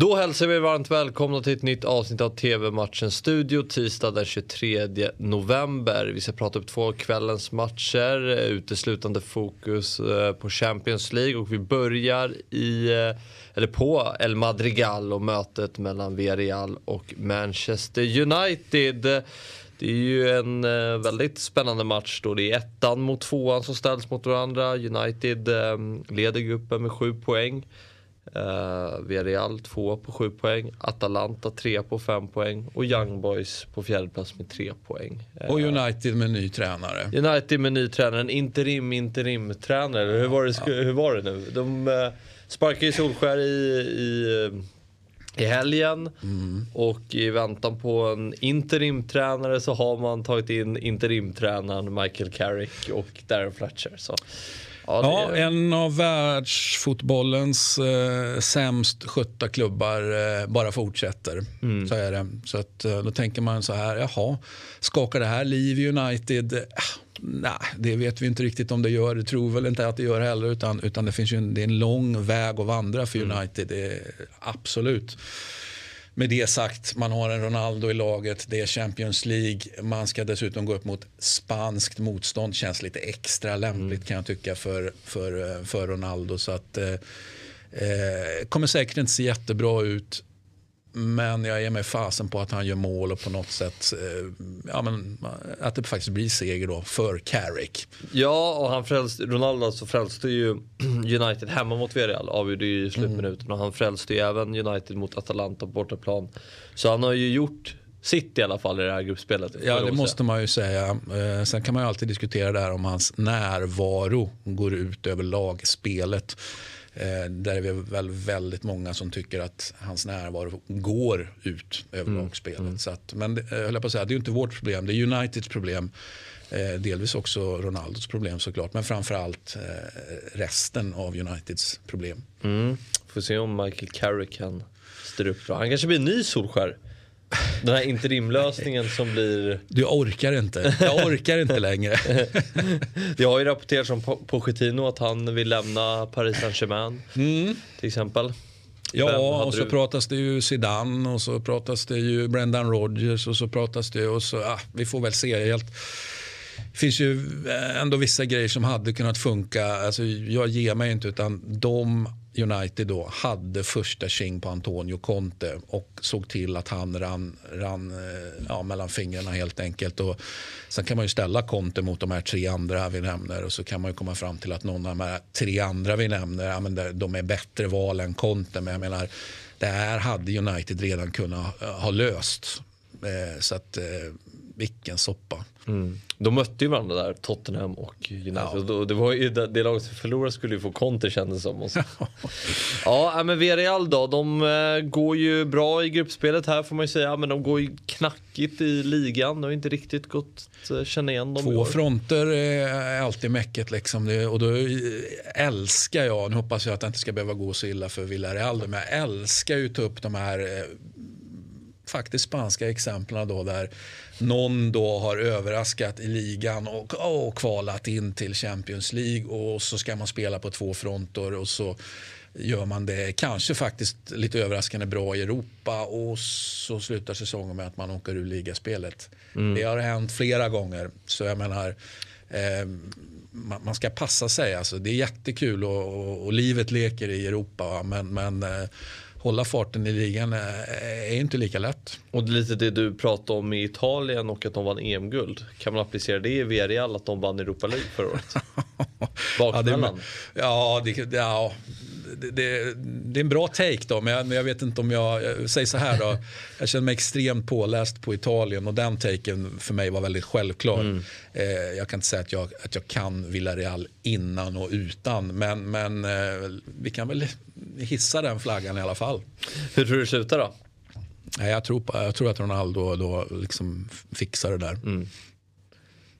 Då hälsar vi varmt välkomna till ett nytt avsnitt av TV-matchen Studio tisdag den 23 november. Vi ska prata upp två kvällens matcher, eh, uteslutande fokus eh, på Champions League och vi börjar i, eh, eller på El Madrigal och mötet mellan Villarreal och Manchester United. Det är ju en väldigt spännande match då det är ettan mot tvåan som ställs mot varandra. United leder gruppen med sju poäng. Uh, Villarreal 2 på 7 poäng, Atalanta 3 på 5 poäng och Young Boys på fjärde plats med 3 poäng. Uh, och United med ny tränare. United med ny tränare, en interim interim tränare. Hur var det, hur var det nu? De uh, sparkade ju Solskär i, i, i helgen mm. och i väntan på en interimtränare så har man tagit in interimtränaren Michael Carrick och Darren Fletcher. Så. Ja, är... en av världsfotbollens eh, sämst skötta klubbar eh, bara fortsätter. Mm. Så är det. Så att, eh, då tänker man så här, jaha, skakar det här liv i United? Eh, nej, det vet vi inte riktigt om det gör. Det tror väl inte att det gör heller. Utan, utan det finns ju en, det är en lång väg att vandra för mm. United. Mm. Absolut. Med det sagt, man har en Ronaldo i laget, det är Champions League. Man ska dessutom gå upp mot spanskt motstånd. Känns lite extra lämpligt mm. kan jag tycka för, för, för Ronaldo. Så att, eh, eh kommer säkert inte se jättebra ut. Men jag ger mig fasen på att han gör mål och på något sätt eh, ja, men, att det faktiskt blir seger då för Carrick. Ja, och han frälste, Ronaldo alltså frälste ju United hemma mot Villarreal, avgjorde ju i slutminuten. Mm. Och han frälste ju även United mot Atalanta på bortaplan. Så han har ju gjort sitt i alla fall i det här gruppspelet. Ja, det måste man ju säga. Eh, sen kan man ju alltid diskutera det här om hans närvaro går ut över lagspelet. Eh, där är vi väl väldigt många som tycker att hans närvaro går ut över mm. lagspelet. Mm. Så att, men eh, höll på att säga, det är inte vårt problem, det är Uniteds problem. Eh, delvis också Ronaldos problem såklart, men framförallt resten av Uniteds problem. Mm. Får se om Michael Carrick kan styra upp bra. Han kanske blir en ny Solskär. Den här interimlösningen som blir... Du orkar inte. Jag orkar inte längre. Det har ju rapporterats om Pochettino att han vill lämna Paris Saint-Germain. Mm. Till exempel. Ja, och så du... pratas det ju Zidane och så pratas det ju Brendan Rodgers och så pratas det och så, ah, vi får väl se. Helt... Det finns ju ändå vissa grejer som hade kunnat funka. Alltså, jag ger mig inte utan de United då hade första tjing på Antonio Conte och såg till att han rann, rann eh, ja, mellan fingrarna helt enkelt. Och sen kan man ju ställa Conte mot de här tre andra vi nämner och så kan man ju komma fram till att någon av de här tre andra vi nämner, ja, men de är bättre val än Conte. Men jag menar, det här hade United redan kunnat ha löst. Eh, så att eh, vilken soppa. Mm. De mötte ju varandra där, Tottenham och United. Ja. Det, var ju, det laget som förlorade skulle ju få Conte kändes som. ja, men Villarreal då, de äh, går ju bra i gruppspelet här får man ju säga. Men de går ju knackigt i ligan. De har inte riktigt gått att äh, känna igen dem. Två fronter är alltid mäcket liksom. Det, och då älskar jag, nu hoppas jag att det inte ska behöva gå så illa för Villarreal. Men jag älskar ju att ta upp de här eh, faktiskt spanska exemplen då där någon då har överraskat i ligan och, och kvalat in till Champions League och så ska man spela på två fronter och så gör man det kanske faktiskt lite överraskande bra i Europa och så slutar säsongen med att man åker ur ligaspelet. Mm. Det har hänt flera gånger. Så jag menar, eh, man, ska passa sig. Alltså, det är jättekul och, och, och livet leker i Europa men, men eh, hålla farten i ligan är inte lika lätt. Och lite det du pratade om i Italien och att de vann EM-guld. Kan man applicera det i Villarreal att de vann Europa League förra året? Bakmellan? ja, det, ja, det, ja det, det, är en bra take då, men jag, men jag vet inte om jag, jag säger så här då. Jag känner mig extremt påläst på Italien och den taken för mig var väldigt självklar. Mm. Eh, jag kan inte säga att jag, att jag kan Villarreal innan och utan, men, men eh, vi kan väl hissa den flaggan i alla fall. Hur tror du det slutar då? Nej, jag, tror jag tror att Ronaldo då liksom fixar det där. Mm.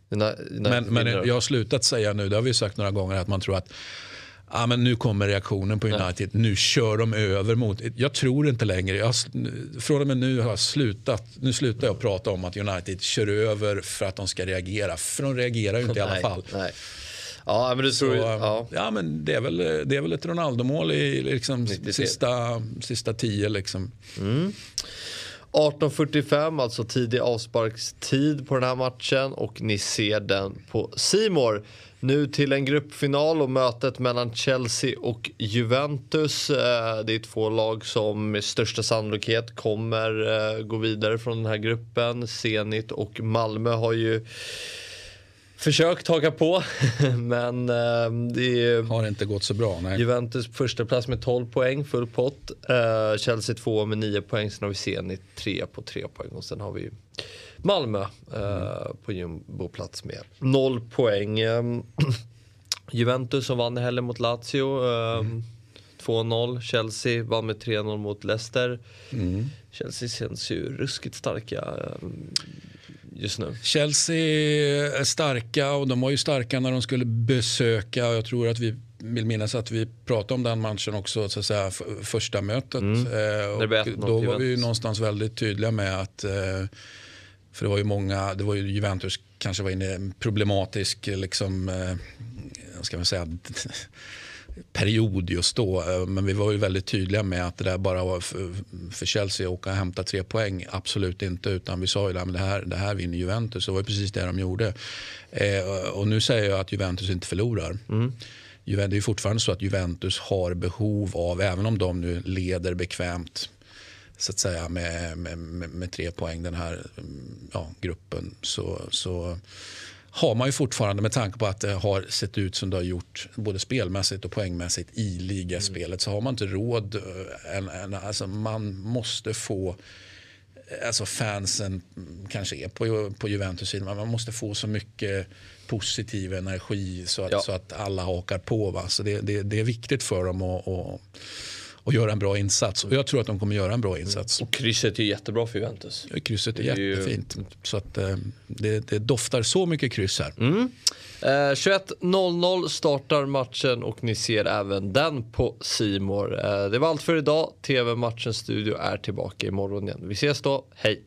Dina, dina men, men jag har slutat säga nu, det har vi sagt några gånger, att man tror att ah, men nu kommer reaktionen på United, nu kör de över mot... Jag tror inte längre, jag, från och med nu har jag slutat, nu slutar jag prata om att United kör över för att de ska reagera, för de reagerar ju inte i alla fall. Nej. Ja, men du tror, Så, ja. ja, men det är väl, det är väl ett Ronaldo-mål i liksom, sista, sista tio. Liksom. Mm. 18.45, alltså tidig avsparkstid på den här matchen och ni ser den på Simor. Nu till en gruppfinal och mötet mellan Chelsea och Juventus. Eh, det är två lag som med största sannolikhet kommer eh, gå vidare från den här gruppen. Zenit och Malmö har ju försökt haka på, men eh, det har inte gått så bra. Nej. Juventus på första plats med 12 poäng, full pott. Uh, Chelsea 2 med 9 poäng, sen har vi Zenit 3 på 3 poäng och sen har vi Malmö uh, mm. på jumboplats med 0 poäng. Um, Juventus som vann i helgen mot Lazio. Um, mm. 2-0. Chelsea vann med 3-0 mot Leicester. Mm. Chelsea känns ju ruskigt starka. Just nu? Chelsea är starka och de var ju starka när de skulle besöka. Jag tror att vi vill minnas att vi pratade om den matchen också, så att säga, första mötet. Mm. Eh, och då var vi ju någonstans väldigt tydliga med att eh, för det var ju många, det var ju Juventus kanske var inne i en problematisk liksom, eh, ska man säga, period just då. Eh, men vi var ju väldigt tydliga med att det där bara var för Chelsea att åka och hämta tre poäng. Absolut inte. Utan vi sa ju att det här, det här vinner Juventus. Det var precis det de gjorde. Eh, och nu säger jag att Juventus inte förlorar. Mm. Det är fortfarande så att Juventus har behov av, även om de nu leder bekvämt så att säga med, med, med, med tre poäng den här ja, gruppen så, så har man ju fortfarande med tanke på att det har sett ut som det har gjort både spelmässigt och poängmässigt i ligaspelet mm. så har man inte råd. Eh, en, en, alltså man måste få Alltså fansen kanske är på, på Juventus men man måste få så mycket positiv energi så att, ja. så att alla hakar på. Va? Så det, det, det är viktigt för dem att, att och göra en bra insats. Och jag tror att de kommer göra en bra insats. Och krysset är jättebra för Juventus. Ja, krysset är, är jättefint. Ju... Så att, eh, det, det, doftar så mycket kryss här. Mm. Eh, 21.00 startar matchen och ni ser även den på Simor. Eh, det var allt för idag. TV-matchens studio är tillbaka imorgon igen. Vi ses då. Hej!